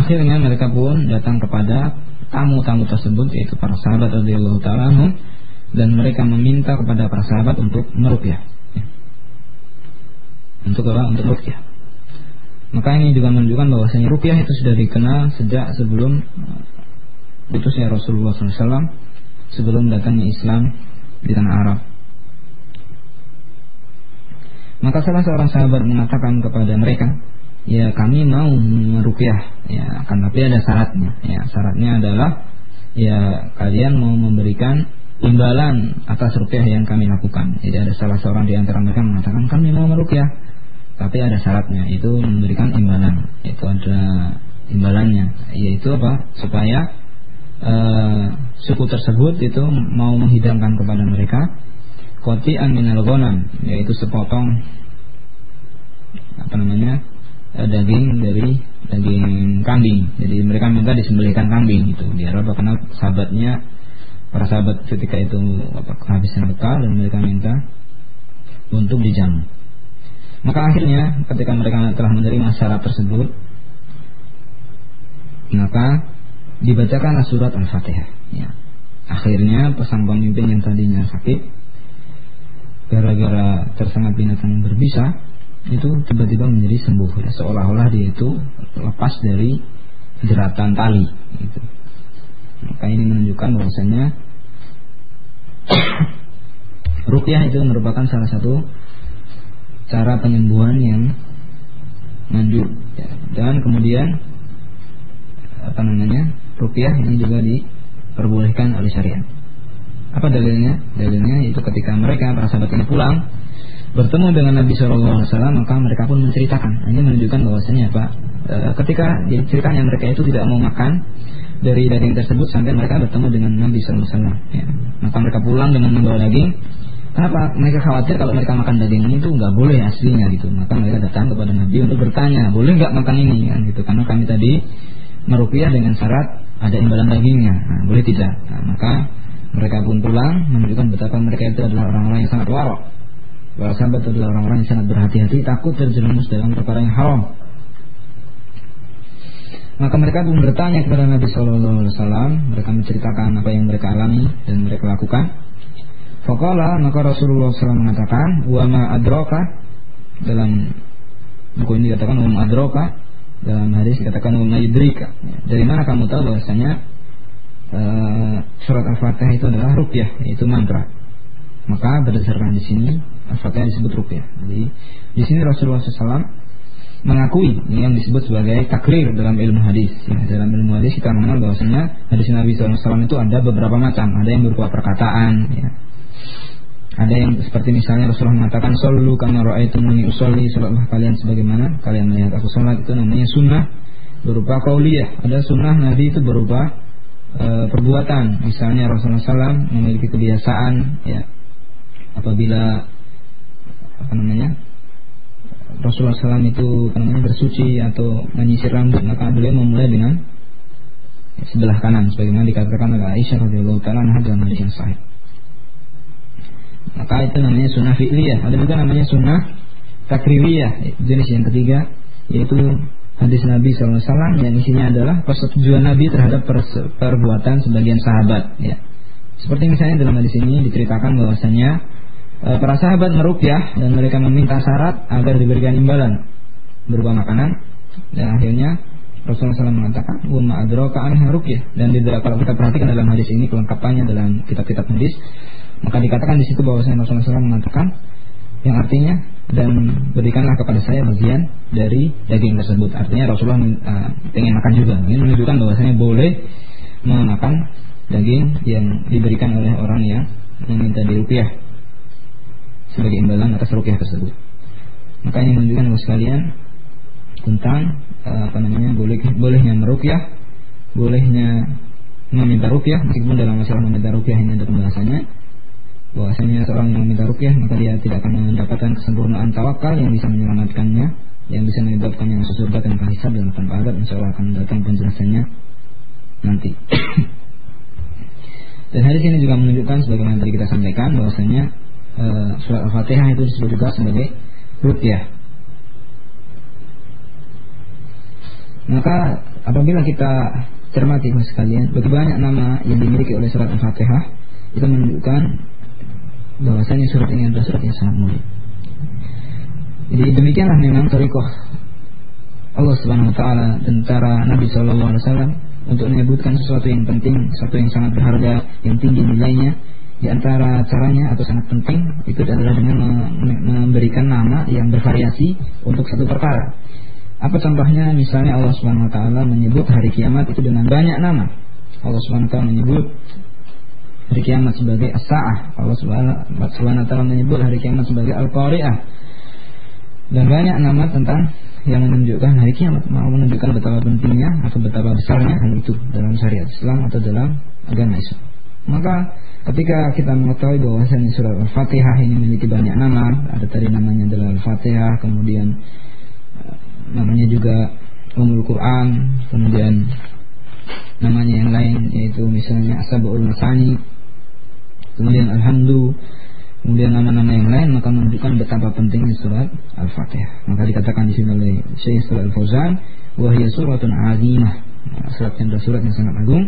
Akhirnya mereka pun datang kepada tamu-tamu tersebut yaitu para sahabat radhiyallahu taala dan mereka meminta kepada para sahabat untuk merupiah. Untuk apa? Untuk merupiah. Maka ini juga menunjukkan bahwasanya rupiah itu sudah dikenal sejak sebelum uh, utusnya Rasulullah SAW sebelum datangnya Islam di tanah Arab. Maka salah seorang sahabat mengatakan kepada mereka, ya kami mau merupiah, ya akan tapi ada syaratnya. Ya syaratnya adalah ya kalian mau memberikan imbalan atas rupiah yang kami lakukan. Jadi ada salah seorang di antara mereka mengatakan kami mau merupiah tapi ada syaratnya itu memberikan imbalan. Itu ada imbalannya. Yaitu apa? Supaya uh, suku tersebut itu mau menghidangkan kepada mereka. Koti minal ghanam yaitu sepotong apa namanya uh, daging dari daging kambing. Jadi mereka minta disembelihkan kambing itu biar apa? Karena sahabatnya para sahabat ketika itu apa kehabisan bekal dan mereka minta untuk dijamu maka akhirnya ketika mereka telah menerima syarat tersebut Maka dibacakan surat Al-Fatihah ya. Akhirnya pesan pemimpin yang tadinya sakit Gara-gara tersengat binatang berbisa Itu tiba-tiba menjadi sembuh ya. Seolah-olah dia itu lepas dari jeratan tali gitu. Maka ini menunjukkan bahwasanya (coughs) Rukyah itu merupakan salah satu cara penyembuhan yang manjur ya. dan kemudian apa namanya rupiah ini juga diperbolehkan oleh syariat apa dalilnya dalilnya itu ketika mereka para sahabat ini pulang bertemu dengan Nabi Shallallahu Alaihi Wasallam maka mereka pun menceritakan ini menunjukkan bahwasanya apa e, ketika ceritanya mereka itu tidak mau makan dari daging tersebut sampai mereka bertemu dengan Nabi Shallallahu Alaihi Wasallam ya. maka mereka pulang dengan membawa daging Kenapa? Mereka khawatir kalau mereka makan daging ini tuh nggak boleh aslinya gitu. Maka mereka datang kepada Nabi untuk bertanya, boleh nggak makan ini kan gitu? Karena kami tadi merupiah dengan syarat ada imbalan dagingnya. Nah, boleh tidak? Nah, maka mereka pun pulang menunjukkan betapa mereka itu adalah orang-orang yang sangat warok. Para sahabat adalah orang-orang yang sangat berhati-hati, takut terjerumus dalam perkara yang haram. Maka mereka pun bertanya kepada Nabi Shallallahu Alaihi Wasallam. Mereka menceritakan apa yang mereka alami dan mereka lakukan. Faqala maka Rasulullah SAW mengatakan wa ma adraka dalam buku ini dikatakan wa ma adraka dalam hadis dikatakan wa ma yudrika. Dari mana kamu tahu bahwasanya uh, surat Al-Fatihah itu adalah ruqyah, yaitu mantra. Maka berdasarkan di sini Al-Fatihah disebut ruqyah. Jadi di sini Rasulullah SAW mengakui yang disebut sebagai takrir dalam ilmu hadis. Ya, dalam ilmu hadis kita mengenal bahwasanya hadis Nabi SAW itu ada beberapa macam. Ada yang berupa perkataan, ya, ada yang seperti misalnya Rasulullah mengatakan Sallu kama ra'aitumuni usolli. Salatlah kalian sebagaimana kalian melihat aku salat Itu namanya sunnah berupa kauliyah Ada sunnah Nabi itu berupa e, perbuatan. Misalnya Rasulullah SAW memiliki kebiasaan ya Apabila Apa namanya Rasulullah SAW itu namanya bersuci atau menyisir rambut maka beliau memulai dengan sebelah kanan. Sebagaimana dikatakan oleh Aisyah radhiyallahu taala dalam hadis yang sahih. Maka itu namanya sunnah fi'liyah. Ada juga namanya sunnah takriyah. Jenis yang ketiga yaitu hadis Nabi SAW yang isinya adalah persetujuan Nabi terhadap perbuatan sebagian sahabat. Ya. Seperti misalnya dalam hadis ini diceritakan bahwasanya e, para sahabat merukyah dan mereka meminta syarat agar diberikan imbalan berupa makanan Dan akhirnya Rasulullah SAW mengatakan, "Wa ma adraka anha ruqyah." Dan di kalau kita perhatikan dalam hadis ini kelengkapannya dalam kitab-kitab hadis, maka dikatakan di situ bahwa Rasulullah SAW mengatakan yang artinya dan berikanlah kepada saya bagian dari daging tersebut. Artinya Rasulullah uh, ingin makan juga. Ini menunjukkan bahwasanya boleh memakan daging yang diberikan oleh orang yang meminta dirupiah sebagai imbalan atas rupiah tersebut. Maka ini menunjukkan bahwa sekalian tentang uh, apa namanya boleh bolehnya merupiah, bolehnya meminta rupiah meskipun dalam masalah meminta rupiah ini ada pembahasannya bahwasanya seorang yang meminta rukyah maka dia tidak akan mendapatkan kesempurnaan tawakal yang bisa menyelamatkannya yang bisa menyebabkannya masuk surga tanpa hisab dan tanpa adab insya Allah akan datang penjelasannya nanti. (coughs) Dan hadis ini juga menunjukkan sebagaimana tadi kita sampaikan bahwasanya e, surat al-fatihah itu disebut juga sebagai rukyah. Maka apabila kita cermati sekalian bagi banyak nama yang dimiliki oleh surat al-fatihah itu menunjukkan bahwasanya surat ini adalah surat yang sangat mulia. Jadi demikianlah memang tarikoh Allah Subhanahu wa taala dan Nabi sallallahu alaihi wasallam untuk menyebutkan sesuatu yang penting, sesuatu yang sangat berharga, yang tinggi nilainya. Di antara caranya atau sangat penting itu adalah dengan memberikan nama yang bervariasi untuk satu perkara. Apa contohnya? Misalnya Allah Subhanahu wa taala menyebut hari kiamat itu dengan banyak nama. Allah Subhanahu wa taala menyebut hari kiamat sebagai as-sa'ah. Allah Subhanahu wa taala menyebut hari kiamat sebagai al-qari'ah. Dan banyak nama tentang yang menunjukkan hari kiamat, mau menunjukkan betapa pentingnya atau betapa besarnya hal itu dalam syariat Islam atau dalam agama Islam. Maka ketika kita mengetahui bahwasanya surat Al-Fatihah ini memiliki banyak nama, ada tadi namanya adalah Al-Fatihah, kemudian eh, namanya juga Umul Quran, kemudian namanya yang lain yaitu misalnya Asabul Masani kemudian Alhamdulillah, kemudian nama-nama yang lain maka menunjukkan betapa pentingnya surat Al-Fatihah. Maka dikatakan di sini oleh Syekh Surat Al-Fauzan, wahia suratun azimah. Nah, surat yang surat yang sangat agung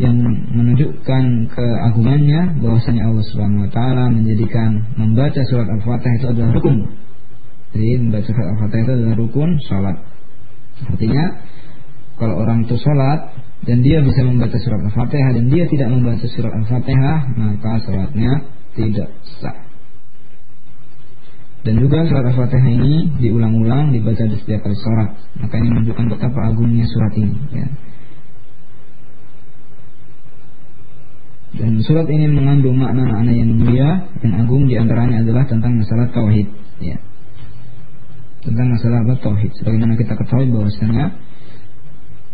yang menunjukkan keagungannya bahwasanya Allah Subhanahu wa taala menjadikan membaca surat Al-Fatihah itu adalah rukun. Jadi membaca surat Al-Fatihah itu adalah rukun salat. Artinya kalau orang itu salat dan dia bisa membaca surat Al-Fatihah dan dia tidak membaca surat Al-Fatihah, maka salatnya tidak sah. Dan juga surat Al-Fatihah ini diulang-ulang dibaca di setiap kali sholat. Maka ini menunjukkan betapa agungnya surat ini. Ya. Dan surat ini mengandung makna-makna yang mulia dan agung di antaranya adalah tentang masalah tauhid. Ya. Tentang masalah apa tauhid. Sebagaimana kita ketahui bahwasanya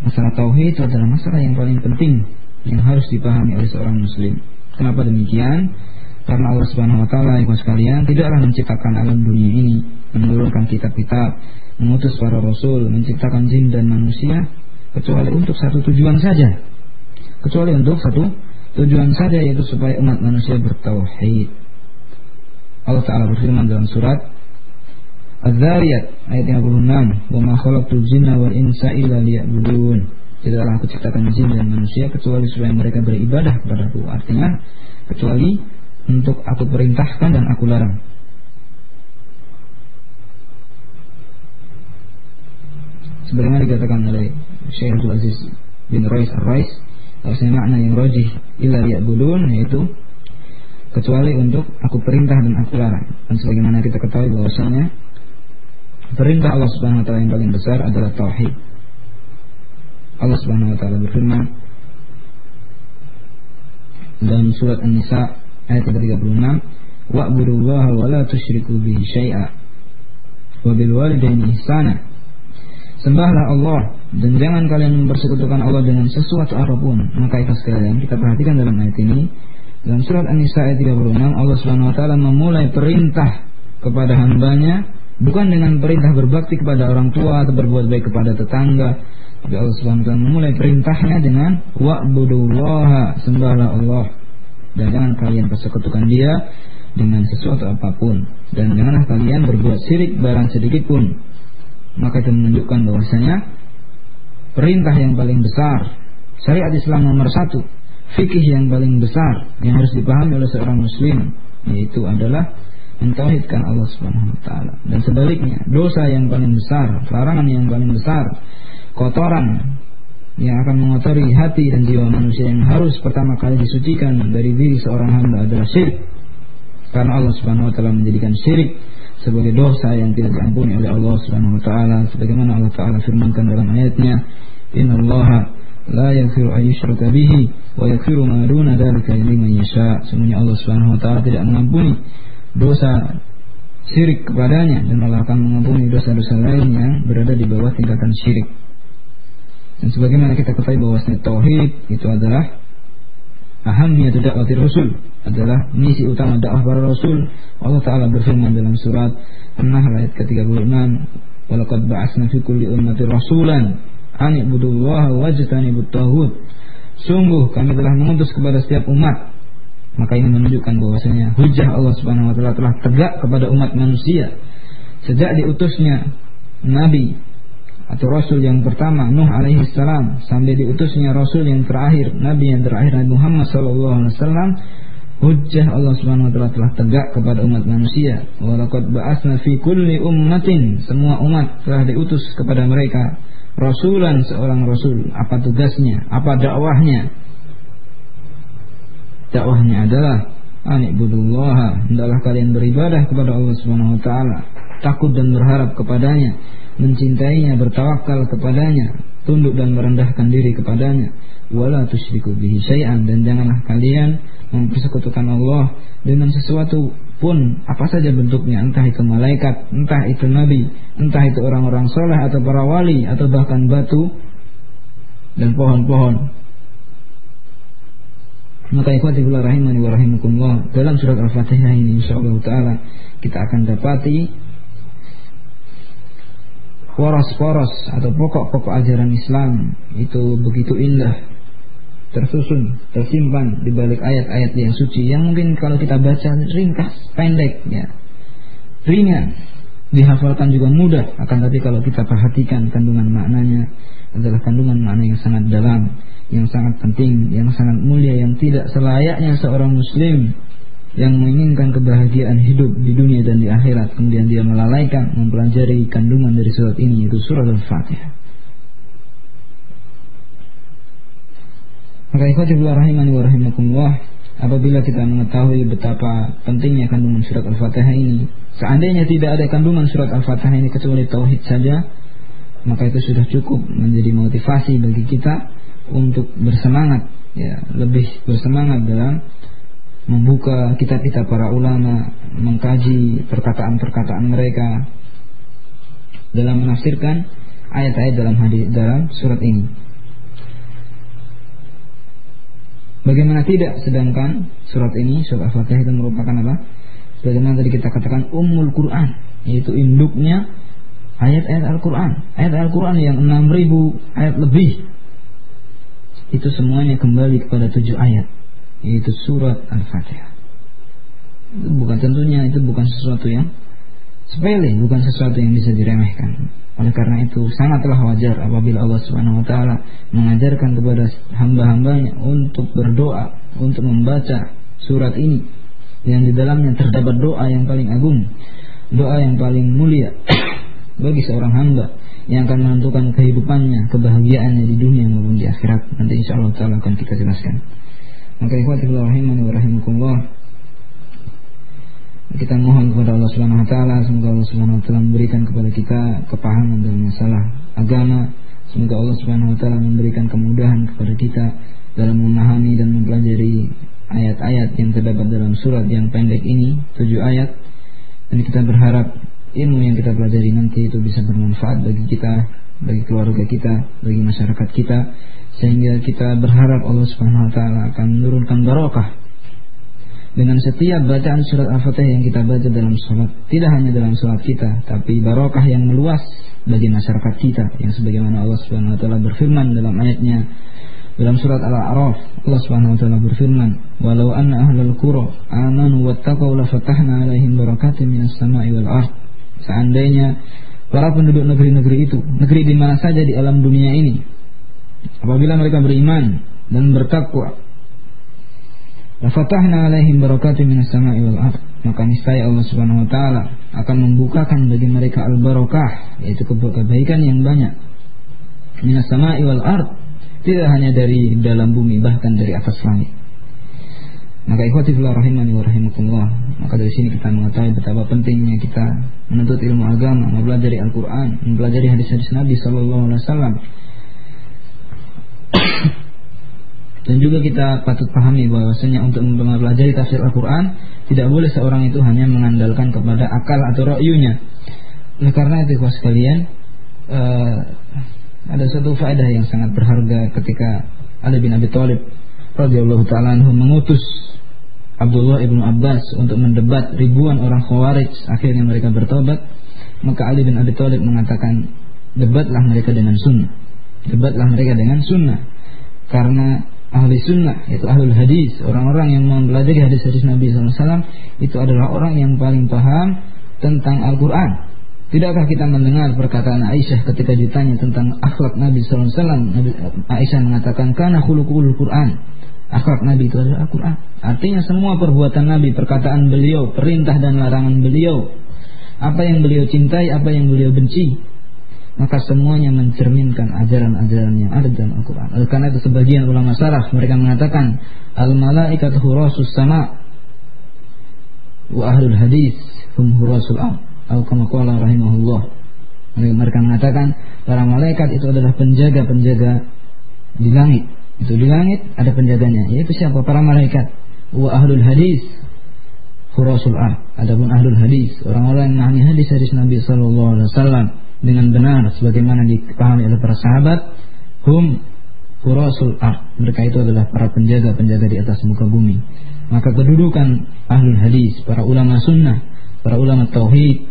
Masalah tauhid adalah masalah yang paling penting yang harus dipahami oleh seorang muslim. Kenapa demikian? Karena Allah Subhanahu wa taala ibu sekalian tidaklah menciptakan alam dunia ini, menurunkan kitab-kitab, mengutus para rasul, menciptakan jin dan manusia kecuali untuk satu tujuan saja. Kecuali untuk satu tujuan saja yaitu supaya umat manusia bertauhid. Allah taala berfirman dalam surat Az-Zariyat ayat 56, "Wa ma khalaqtul jinna wal insa illa liya'budun." Tidaklah aku ciptakan jin dan manusia kecuali supaya mereka beribadah kepadaku. Artinya kecuali untuk aku perintahkan dan aku larang. Sebagaimana dikatakan oleh Syekh Abdul Aziz bin Rais Ar-Rais, bahwasanya makna yang rajih illa liya'budun yaitu kecuali untuk aku perintah dan aku larang. Dan sebagaimana kita ketahui bahwasanya Perintah Allah Subhanahu wa taala yang paling besar adalah tauhid. Allah Subhanahu wa taala berfirman dalam surat An-Nisa ayat 36, "Wa'budullaha wa la tusyriku bihi syai'a wa bil walidayni ihsana." Sembahlah Allah dan jangan kalian mempersekutukan Allah dengan sesuatu apa pun. Maka itu sekalian kita perhatikan dalam ayat ini dalam surat An-Nisa ayat 36 Allah Subhanahu wa taala memulai perintah kepada hambanya Bukan dengan perintah berbakti kepada orang tua atau berbuat baik kepada tetangga. Tapi Allah Subhanahu wa taala memulai perintahnya dengan wa'budullaha, sembahlah Allah. Dan jangan kalian persekutukan dia dengan sesuatu apa pun dan janganlah kalian berbuat syirik barang sedikit pun. Maka itu menunjukkan bahwasanya perintah yang paling besar syariat Islam nomor satu fikih yang paling besar yang harus dipahami oleh seorang muslim yaitu adalah mentauhidkan Allah Subhanahu wa taala. Dan sebaliknya, dosa yang paling besar, larangan yang paling besar, kotoran yang akan mengotori hati dan jiwa manusia yang harus pertama kali disucikan dari diri seorang hamba adalah syirik. Karena Allah Subhanahu wa taala menjadikan syirik sebagai dosa yang tidak diampuni oleh Allah Subhanahu wa taala sebagaimana Allah taala firmankan dalam ayatnya innallaha la yaghfiru an yushraka bihi wa yaghfiru ma duna dzalika liman yasha semuanya Allah Subhanahu wa taala tidak mengampuni dosa syirik kepadanya dan Allah akan mengampuni dosa-dosa lain yang berada di bawah tingkatan syirik dan sebagaimana kita ketahui bahwasanya tauhid itu adalah ahamiyatu da'wati rasul adalah misi utama dakwah para rasul. Allah taala berfirman dalam surat An-Nahl ayat ke-36, "Walaqad ba'atsna fi kulli ummati rasulan an ibudullaha wajtanibut taghut." Sungguh kami telah mengutus kepada setiap umat. Maka ini menunjukkan bahwasanya hujah Allah Subhanahu wa taala telah tegak kepada umat manusia sejak diutusnya nabi atau rasul yang pertama Nuh alaihi salam sampai diutusnya rasul yang terakhir nabi yang terakhir Nabi Muhammad sallallahu alaihi wasallam hujjah Allah Subhanahu wa taala telah tegak kepada umat manusia. Walaqad ba'atsna fi kulli ummatin semua umat telah diutus kepada mereka rasulan seorang rasul. Apa tugasnya? Apa dakwahnya dakwahnya adalah anibudullaha hendaklah kalian beribadah kepada Allah Subhanahu wa taala takut dan berharap kepadanya mencintainya, bertawakal kepadanya, tunduk dan merendahkan diri kepadanya. Wala tusyriku bihi syai'an dan janganlah kalian mempersekutukan Allah dengan sesuatu pun apa saja bentuknya, entah itu malaikat, entah itu nabi, entah itu orang-orang soleh atau para wali atau bahkan batu dan pohon-pohon. Maka ikhwati rahimani wa rahimakumullah dalam surat Al-Fatihah ini insyaallah taala kita akan dapati poros-poros atau pokok-pokok ajaran Islam itu begitu indah tersusun, tersimpan di balik ayat-ayat yang suci yang mungkin kalau kita baca ringkas, pendek ya. Ringan, dihafalkan juga mudah, akan tapi kalau kita perhatikan kandungan maknanya adalah kandungan makna yang sangat dalam, yang sangat penting, yang sangat mulia yang tidak selayaknya seorang muslim yang menginginkan kebahagiaan hidup di dunia dan di akhirat kemudian dia melalaikan mempelajari kandungan dari surat ini yaitu surat Al-Fatihah. Maka ikhwatifullah rahimani wa rahimakumullah apabila kita mengetahui betapa pentingnya kandungan surat Al-Fatihah ini seandainya tidak ada kandungan surat Al-Fatihah ini kecuali tauhid saja maka itu sudah cukup menjadi motivasi bagi kita untuk bersemangat ya lebih bersemangat dalam membuka kitab-kitab para ulama, mengkaji perkataan-perkataan mereka dalam menafsirkan ayat-ayat dalam hadis dalam surat ini. Bagaimana tidak sedangkan surat ini surat Al-Fatihah itu merupakan apa? Bagaimana tadi kita katakan Ummul Quran, yaitu induknya ayat-ayat Al-Quran. Ayat Al-Quran yang 6000 ayat lebih itu semuanya kembali kepada tujuh ayat yaitu surat Al-Fatihah. Bukan tentunya itu bukan sesuatu yang sepele, bukan sesuatu yang bisa diremehkan. Oleh karena itu sangatlah wajar apabila Allah Subhanahu wa taala mengajarkan kepada hamba-hambanya untuk berdoa, untuk membaca surat ini yang di dalamnya terdapat doa yang paling agung, doa yang paling mulia (coughs) bagi seorang hamba yang akan menentukan kehidupannya, kebahagiaannya di dunia maupun di akhirat. Nanti insya Allah taala akan kita jelaskan. Maka ikhwatul rahimani wa rahimakumullah kita mohon kepada Allah Subhanahu wa taala semoga Allah Subhanahu wa taala memberikan kepada kita kepahaman dalam masalah agama semoga Allah Subhanahu wa taala memberikan kemudahan kepada kita dalam memahami dan mempelajari ayat-ayat yang terdapat dalam surat yang pendek ini tujuh ayat dan kita berharap ilmu yang kita pelajari nanti itu bisa bermanfaat bagi kita bagi keluarga kita bagi masyarakat kita sehingga kita berharap Allah Subhanahu wa taala akan menurunkan barokah dengan setiap bacaan surat Al-Fatihah yang kita baca dalam sholat tidak hanya dalam sholat kita tapi barokah yang meluas bagi masyarakat kita yang sebagaimana Allah Subhanahu wa taala berfirman dalam ayatnya dalam surat Al-A'raf Allah Subhanahu wa taala berfirman walau anna ahlal qura amanu wattaqau la fatahna alaihim barakatin minas sama'i wal ard seandainya para penduduk negeri-negeri itu negeri di mana saja di alam dunia ini apabila mereka beriman dan bertakwa Lafatahna alaihim barakatim minas sama'i wal ard. maka niscaya Allah Subhanahu wa taala akan membukakan bagi mereka al-barakah yaitu kebaikan yang banyak minas sama'i wal ard tidak hanya dari dalam bumi bahkan dari atas langit maka ikhwati fillah rahimani wa rahimakumullah maka dari sini kita mengetahui betapa pentingnya kita menuntut ilmu agama mempelajari Al-Qur'an mempelajari hadis-hadis Nabi sallallahu alaihi wasallam (coughs) dan juga kita patut pahami bahwasanya untuk mempelajari tafsir Al-Quran tidak boleh seorang itu hanya mengandalkan kepada akal atau ra'yunya. Oleh karena itu, kawan sekalian, uh, ada satu faedah yang sangat berharga ketika Ali bin Abi Thalib radhiyallahu taala mengutus Abdullah ibnu Abbas untuk mendebat ribuan orang Khawarij. Akhirnya mereka bertobat. Maka Ali bin Abi Thalib mengatakan debatlah mereka dengan sunnah. Debatlah mereka dengan sunnah. Karena ahli sunnah yaitu ahlul hadis orang-orang yang mempelajari hadis-hadis Nabi SAW itu adalah orang yang paling paham tentang Al-Quran Tidakkah kita mendengar perkataan Aisyah ketika ditanya tentang akhlak Nabi SAW Nabi, Aisyah mengatakan karena khulukul Quran. Akhlak Nabi itu adalah Al-Quran. Artinya semua perbuatan Nabi, perkataan beliau, perintah dan larangan beliau Apa yang beliau cintai, apa yang beliau benci maka semuanya mencerminkan ajaran-ajaran yang ada dalam Al-Quran. Oleh karena itu sebagian ulama saraf mereka mengatakan al malaikat hurasus sama wa ahlul hadis hum hurasul am qala rahimahullah. Mereka mengatakan para malaikat itu adalah penjaga-penjaga di langit. Itu di langit ada penjaganya, yaitu siapa? Para malaikat. Wa ahlul hadis hurasul am. Adapun ahlul hadis, orang-orang yang memahami hadis-hadis Nabi sallallahu alaihi wasallam dengan benar sebagaimana dipahami oleh para sahabat hum hurasul ar mereka itu adalah para penjaga-penjaga di atas muka bumi maka kedudukan ahlul hadis para ulama sunnah para ulama tauhid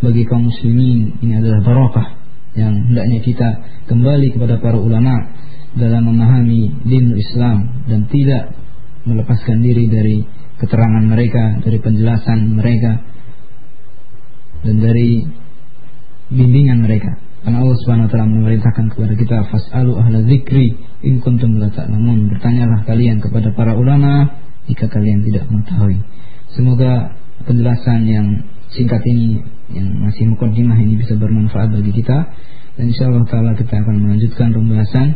bagi kaum muslimin ini adalah barakah yang hendaknya kita kembali kepada para ulama dalam memahami din Islam dan tidak melepaskan diri dari keterangan mereka, dari penjelasan mereka dan dari bimbingan mereka. Karena Allah Subhanahu wa taala memerintahkan kepada kita fasalu ahla dzikri in kuntum la ta'lamun. Bertanyalah kalian kepada para ulama jika kalian tidak mengetahui. Semoga penjelasan yang singkat ini yang masih mukadimah ini bisa bermanfaat bagi kita dan insyaallah taala kita akan melanjutkan pembahasan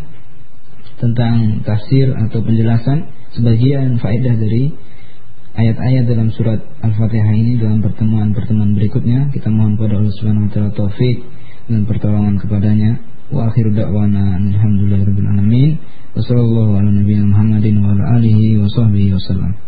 tentang tafsir atau penjelasan sebagian faedah dari ayat-ayat dalam surat Al-Fatihah ini dalam pertemuan-pertemuan berikutnya. Kita mohon kepada Allah Subhanahu wa taala taufik dan pertolongan kepadanya. Wa akhiru da'wana alhamdulillahirabbil alamin. Wassallallahu ala nabiyina Muhammadin wa ala alihi wa sahbihi wasallam.